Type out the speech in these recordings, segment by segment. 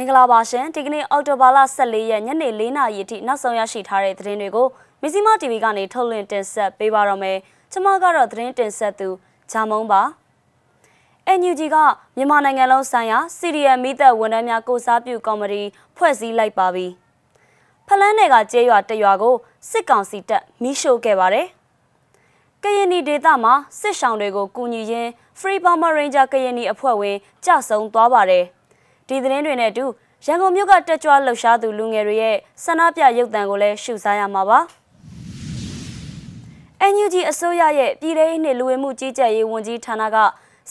မင်္ဂလာပါရှင်ဒီကနေ့အောက်တိုဘာလ14ရက်ညနေ4နာရီအထိနောက်ဆုံးရရှိထားတဲ့သတင်းတွေကိုမီစီမ TV ကနေထုတ်လွှင့်တင်ဆက်ပေးပါတော့မယ်ကျွန်မကတော့သတင်းတင်ဆက်သူဂျာမုံပါ NUG ကမြန်မာနိုင်ငံလုံးဆိုင်ရာ CDM မိသက်ဝန်ထမ်းများကိုစားပြုကော်မတီဖွဲ့စည်းလိုက်ပါပြီဖလန်းနယ်ကကျေးရွာတရွာကိုစစ်ကောင်စီတပ်မိရှို့ခဲ့ပါတယ်ကရင်နီဒေသမှာစစ်ဆောင်တွေကိုကူညီရင်း Free Burma Ranger ကရင်နီအဖွဲ့ဝင်ကြဆုံသွားပါတယ်။ ဒီသတင်းတွေနဲ့အတူရန်ကုန်မြို့ကတက်ကြွလှုပ်ရှားသူလူငယ်တွေရဲ့ဆန္ဒပြရုပ်သံကိုလည်းရှုစားရမှာပါ။ NUG အစိုးရရဲ့ပြည်ထောင်နှင့်လူဝင်မှုကြီးကြပ်ရေးဝန်ကြီးဌာနက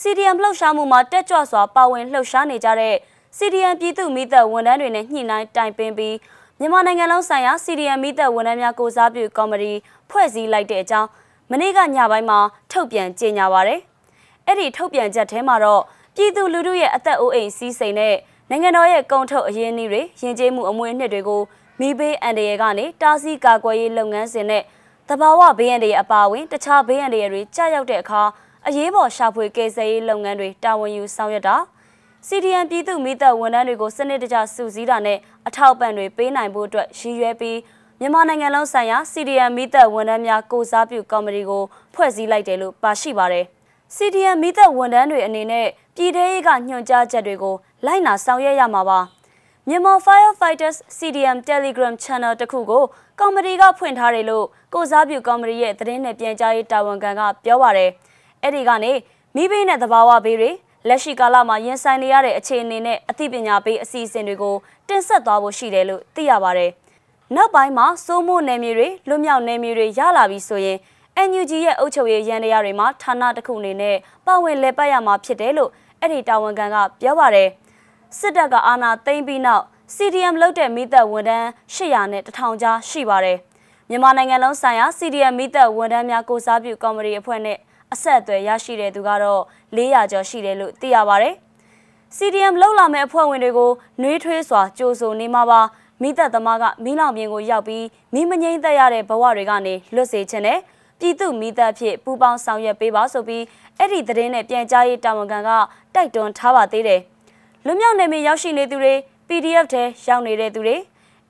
CDM လှုပ်ရှားမှုမှာတက်ကြွစွာပါဝင်လှုပ်ရှားနေကြတဲ့ CDM ပြည်သူမိသက်ဝန်ထမ်းတွေနဲ့ညှိနှိုင်းတိုင်ပင်ပြီးမြန်မာနိုင်ငံလုံးဆိုင်ရာ CDM မိသက်ဝန်ထမ်းများကိုစားပြုကော်မတီဖွဲ့စည်းလိုက်တဲ့အကြောင်းမနေ့ကညပိုင်းမှာထုတ်ပြန်ကြေညာပါရယ်။အဲ့ဒီထုတ်ပြန်ချက်ထဲမှာတော့ ပြည်သူလူထုရဲ့အသက်အိုးအိမ်စီးစိမ်နဲ့နိုင်ငံတော်ရဲ့ကုန်ထုတ်အရင်းအနှီးတွေယဉ်ကျေးမှုအမွေအနှစ်တွေကိုမိဘေးအန္တရာယ်ကနေတားဆီးကာကွယ်ရေးလုပ်ငန်းစဉ်နဲ့တဘာဝဘေးအန္တရာယ်အပါအဝင်တခြားဘေးအန္တရာယ်တွေကြာရောက်တဲ့အခါအရေးပေါ်ရှာဖွေကယ်ဆယ်ရေးလုပ်ငန်းတွေတာဝန်ယူဆောင်ရွက်တာ CDN ပြည်သူမိသက်ဝန်ထမ်းတွေကိုစနစ်တကျစုစည်းတာနဲ့အထောက်ပံ့တွေပေးနိုင်ဖို့အတွက်ရည်ရွယ်ပြီးမြန်မာနိုင်ငံလုံးဆိုင်ရာ CDN မိသက်ဝန်ထမ်းများကိုစားပြုကော်မတီကိုဖွဲ့စည်းလိုက်တယ်လို့ပါရှိပါတယ်။ CDM မိသက်ဝန်ထမ်းတွေအနေနဲ့ပြည်ထရေးကညွှန်ကြားချက်တွေကိုလိုက်နာဆောင်ရွက်ရမှာပါမြန်မာ Firefighters CDM Telegram Channel တခုကိုကော်မတီကဖွင့်ထားတယ်လို့ကိုစားပြုကော်မတီရဲ့သတင်းနဲ့ပြန်ကြားရေးတာဝန်ခံကပြောပါတယ်အဲ့ဒီကနေမိဘနဲ့သဘာဝဘေးတွေလက်ရှိကာလမှာရင်ဆိုင်နေရတဲ့အခြေအနေနဲ့အသိပညာပေးအစီအစဉ်တွေကိုတင်ဆက်သွားဖို့ရှိတယ်လို့သိရပါတယ်နောက်ပိုင်းမှာစိုးမိုးနယ်မြေတွေလွတ်မြောက်နယ်မြေတွေရလာပြီဆိုရင် NUG ရဲ့အုပ်ချုပ်ရေးရန်တရားတွေမှာဌာနတစ်ခုအနေနဲ့ပါဝင်လည်ပတ်ရမှာဖြစ်တယ်လို့အဲ့ဒီတာဝန်ခံကပြောပါတယ်စစ်တပ်ကအာဏာသိမ်းပြီးနောက် CDM လုတ်တဲ့မိသက်ဝန်ထမ်း800နဲ့1000ကြားရှိပါတယ်မြန်မာနိုင်ငံလုံးဆိုင်ရာ CDM မိသက်ဝန်ထမ်းများကိုစားပြုကော်မတီအဖွဲ့နဲ့အဆက်အသွယ်ရရှိတဲ့သူကတော့400ကျော်ရှိတယ်လို့သိရပါတယ် CDM လောက်လာမဲ့အဖွဲ့ဝင်တွေကိုနှွေးထွေးစွာကြိုးဆိုနေမှာပါမိသက်သမားကမိလောင်ပြင်ကိုရောက်ပြီးမိမငိမ့်သက်ရတဲ့ဘဝတွေကနေလွတ်စေခြင်းနဲ့ ပြည်သူမိသက်ဖြစ်ပူပေါင်းဆောင်ရွက်ပေးပါဆိုပြီးအဲ့ဒီသတင်းနဲ့ပြန်ကြားရေးတာဝန်ခံကတိုက်တွန်းထားပါသေးတယ်။လွမြောက်နယ်မြေရောက်ရှိနေသူတွေ PDF ထဲရောက်နေတဲ့သူတွေ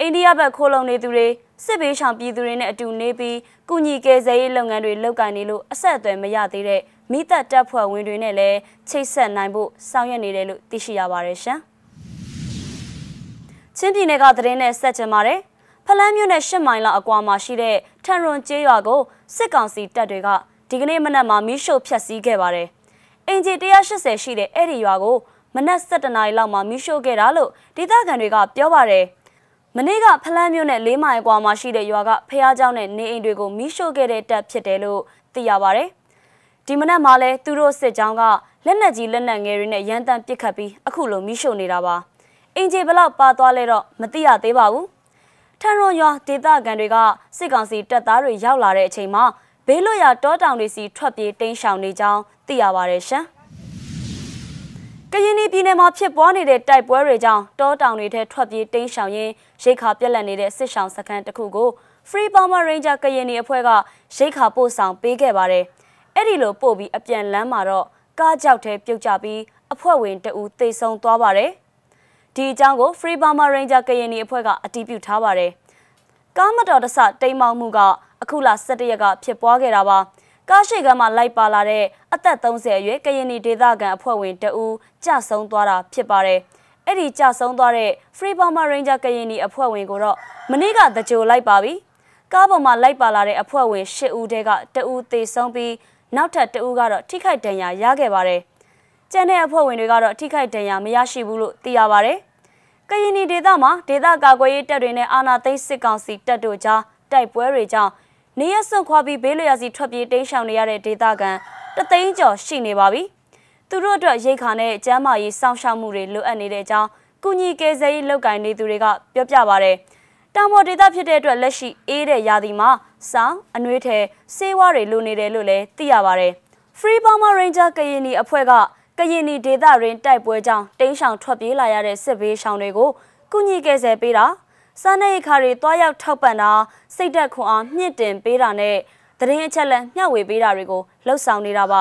အိန္ဒိယဘက်ခိုးလုံနေသူတွေစစ်ဘေးရှောင်ပြည်သူတွေနဲ့အတူနေပြီးကုညီကယ်ဆယ်ရေးလုပ်ငန်းတွေလုပ်ကိုင်နေလို့အဆက်အသွယ်မရသေးတဲ့မိသက်တပ်ဖွဲ့ဝင်တွေနဲ့လည်းချိတ်ဆက်နိုင်ဖို့ဆောင်ရွက်နေတယ်လို့သိရှိရပါတယ်ရှင်။ချင်းပြည်နယ်ကသတင်းနဲ့ဆက်ချင်ပါတယ်။ ဖလန်းမြို့နယ်၈မိုင်လောက်အကွာမှာရှိတဲ့ထန်ရွန်ကျေးရွာကိုစစ်ကောင်စီတပ်တွေကဒီကနေ့မနက်မှာမီးရှို့ဖျက်ဆီးခဲ့ပါတယ်။အင်ဂျီ180ရှိတဲ့အဲ့ဒီရွာကိုမနက်7:00နာရီလောက်မှာမီးရှို့ခဲ့တာလို့ဒေသခံတွေကပြောပါတယ်။မနေ့ကဖလန်းမြို့နယ်၄မိုင်ကွာမှာရှိတဲ့ရွာကဖះเจ้าနဲ့နေအိမ်တွေကိုမီးရှို့ခဲ့တဲ့တပ်ဖြစ်တယ်လို့သိရပါတယ်။ဒီမနက်မှာလဲသူတို့စစ်ကြောင်းကလက်နက်ကြီးလက်နက်ငယ်တွေနဲ့ရန်တမ်းပစ်ခတ်ပြီးအခုလိုမီးရှို့နေတာပါ။အင်ဂျီဘလောက်ပါသွားလဲတော့မသိရသေးပါဘူး။ ထန်ရွန်ရွာဒေသခံတွေကစစ်ကောင်စီတပ်သားတွေရောက်လာတဲ့အချိန်မှာဘေးလွတ်ရာတောတောင်တွေစီထွက်ပြေးတိမ်းရှောင်နေကြောင်းသိရပါတယ်ရှင်။ကရင်ပြည်နယ်မှာဖြစ်ပွားနေတဲ့တိုက်ပွဲတွေကြောင့်တောတောင်တွေထဲထွက်ပြေးတိမ်းရှောင်ရင်းရိတ်ခါပြက်လက်နေတဲ့စစ်ရှောင်စခန်းတစ်ခုကို Free Burma Ranger ကရင်ပြည်အဖွဲ့ကရိတ်ခါပို့ဆောင်ပေးခဲ့ပါတယ်။အဲ့ဒီလိုပို့ပြီးအပြန်လမ်းမှာတော့ကားကြောက်ထဲပြုတ်ကျပြီးအဖွဲ့ဝင်တအူသေဆုံးသွားပါတယ်။ ဒီအကြောင်းကို Free Burma Ranger ကရင်နီအဖွဲ့ကအတည်ပြုထားပါတယ်။ကားမတော်တဆတိမ်မောင်းမှုကအခုလ17ရက်ကဖြစ်ပွားခဲ့တာပါ။ကားရှိကမ်းမှာလိုက်ပါလာတဲ့အသက်30အရွယ်ကရင်နီဒေသခံအဖွဲ့ဝင်တဦးကြဆုံးသွားတာဖြစ်ပါတယ်။အဲ့ဒီကြဆုံးသွားတဲ့ Free Burma Ranger ကရင်နီအဖွဲ့ဝင်ကိုတော့မနေ့ကတကြိုလိုက်ပါပြီ။ကားပေါ်မှာလိုက်ပါလာတဲ့အဖွဲ့ဝင်10ဦးတဲကတဦးသေဆုံးပြီးနောက်ထပ်တဦးကတော့ထိခိုက်ဒဏ်ရာရခဲ့ပါတယ်။ ကျန်တဲ့အဖွဲ့ဝင်တွေကတော့ထိခိုက်ဒဏ်ရာမရရှိဘူးလို့သိရပါတယ်ကရင်နီဒေသမှာဒေသကာကွယ်ရေးတပ်တွေနဲ့အာဏာသိမ်းစစ်ကောင်စီတပ်တို့ကြားတိုက်ပွဲတွေကြောင့်နေရစွန့်ခွာပြီးဘေးလွရာစီထွက်ပြေးတိမ်းရှောင်နေရတဲ့ဒေသခံတသိန်းကျော်ရှိနေပါပြီ။သူတို့အတွက်ရိတ်ခါနဲ့ကျန်းမာရေးစောင့်ရှောက်မှုတွေလိုအပ်နေတဲ့အကြောင်းကုညီကယ်ဆယ်ရေးလုပ်ကိုင်နေသူတွေကပြောပြပါဗျ။တောင်ပေါ်ဒေသဖြစ်တဲ့အတွက်လက်ရှိအေးတဲ့ရာသီမှာစောင်းအနှွေးထဲဆေးဝါးတွေလိုနေတယ်လို့လည်းသိရပါဗျ။ Free Burma Ranger ကရင်နီအဖွဲ့က ကရင်နီဒေသရင်းတိုက်ပွဲကြောင့်တိမ်းရှောင်ထွက်ပြေးလာရတဲ့စစ်ဘေးရှောင်တွေကိုကုညီကယ်ဆယ်ပေးတာစားနပ်ရိက္ခာတွေတွားရောက်ထောက်ပံ့တာစိတ်သက်ခွန်အားမြင့်တင်ပေးတာနဲ့သတင်းအချက်လက်မျှဝေပေးတာတွေကိုလှုပ်ဆောင်နေတာပါ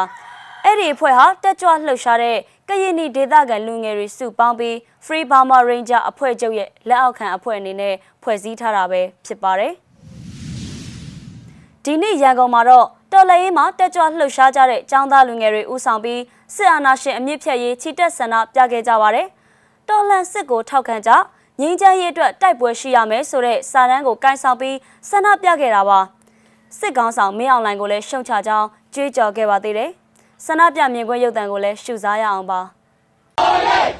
အဲ့ဒီအဖွဲ့ဟာတက်ကြွလှုပ်ရှားတဲ့ကရင်နီဒေသခံလူငယ်တွေစုပေါင်းပြီး Free Burma Ranger အဖွဲ့ချုပ်ရဲ့လက်အောက်ခံအဖွဲ့အနေနဲ့ဖွဲ့စည်းထားတာပဲဖြစ်ပါတယ်။ဒီနေ့ရန်ကုန်မှာတော့တော်လှန်ရေးမှာတက်ကြွလှုပ်ရှားကြတဲ့ចောင်းသားလူငယ်တွေဦးဆောင်ပြီး စစ်အာဏာရှင်အမြင့်ဖြတ်ရေးချီတက်ဆန္ဒပြခဲ့ကြပါတယ်။တော်လှန်စစ်ကိုထောက်ခံကြငင်းချမ်းရေးအတွက်တိုက်ပွဲရှိရမယ်ဆိုတဲ့စာတမ်းကိုကိုင်ဆောင်ပြီးဆန္ဒပြခဲ့တာပါ။စစ်ကောင်ဆောင်မင်းအောင်လှိုင်ကိုလည်းရှုံချကြောင်းကြွေးကြော်ခဲ့ပါသေးတယ်။ဆန္ဒပြမြင်ကွင်းရုပ်သံကိုလည်းရှုစားရအောင်ပါ။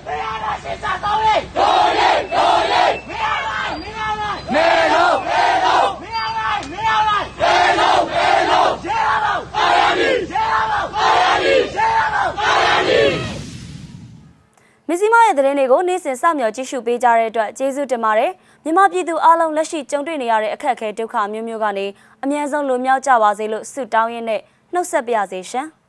မင်းအားလားစစ်စားကောင်းလေးဒိုလေးဒိုလေးမင်းအားလားမင်းအားလားနေလို့နေလို့မင်းအားလားမင်းအားလားနေလို့နေလို့ရေရလို့အာရမီရေရလို့အာရမီရေရလို့အာရမီ မစ္စည်းမရဲ့သတင်းတွေကိုနေ့စဉ်စောင့်မျှော်ကြည့်ရှုပေးကြတဲ့အတွက်ကျေးဇူးတင်ပါတယ်မြန်မာပြည်သူအားလုံးလက်ရှိကြုံတွေ့နေရတဲ့အခက်အခဲဒုက္ခမျိုးမျိုးကနေအမြန်ဆုံးလွန်မြောက်ကြပါစေလို့ဆုတောင်းရင်းနဲ့နှုတ်ဆက်ပါရစေရှင်။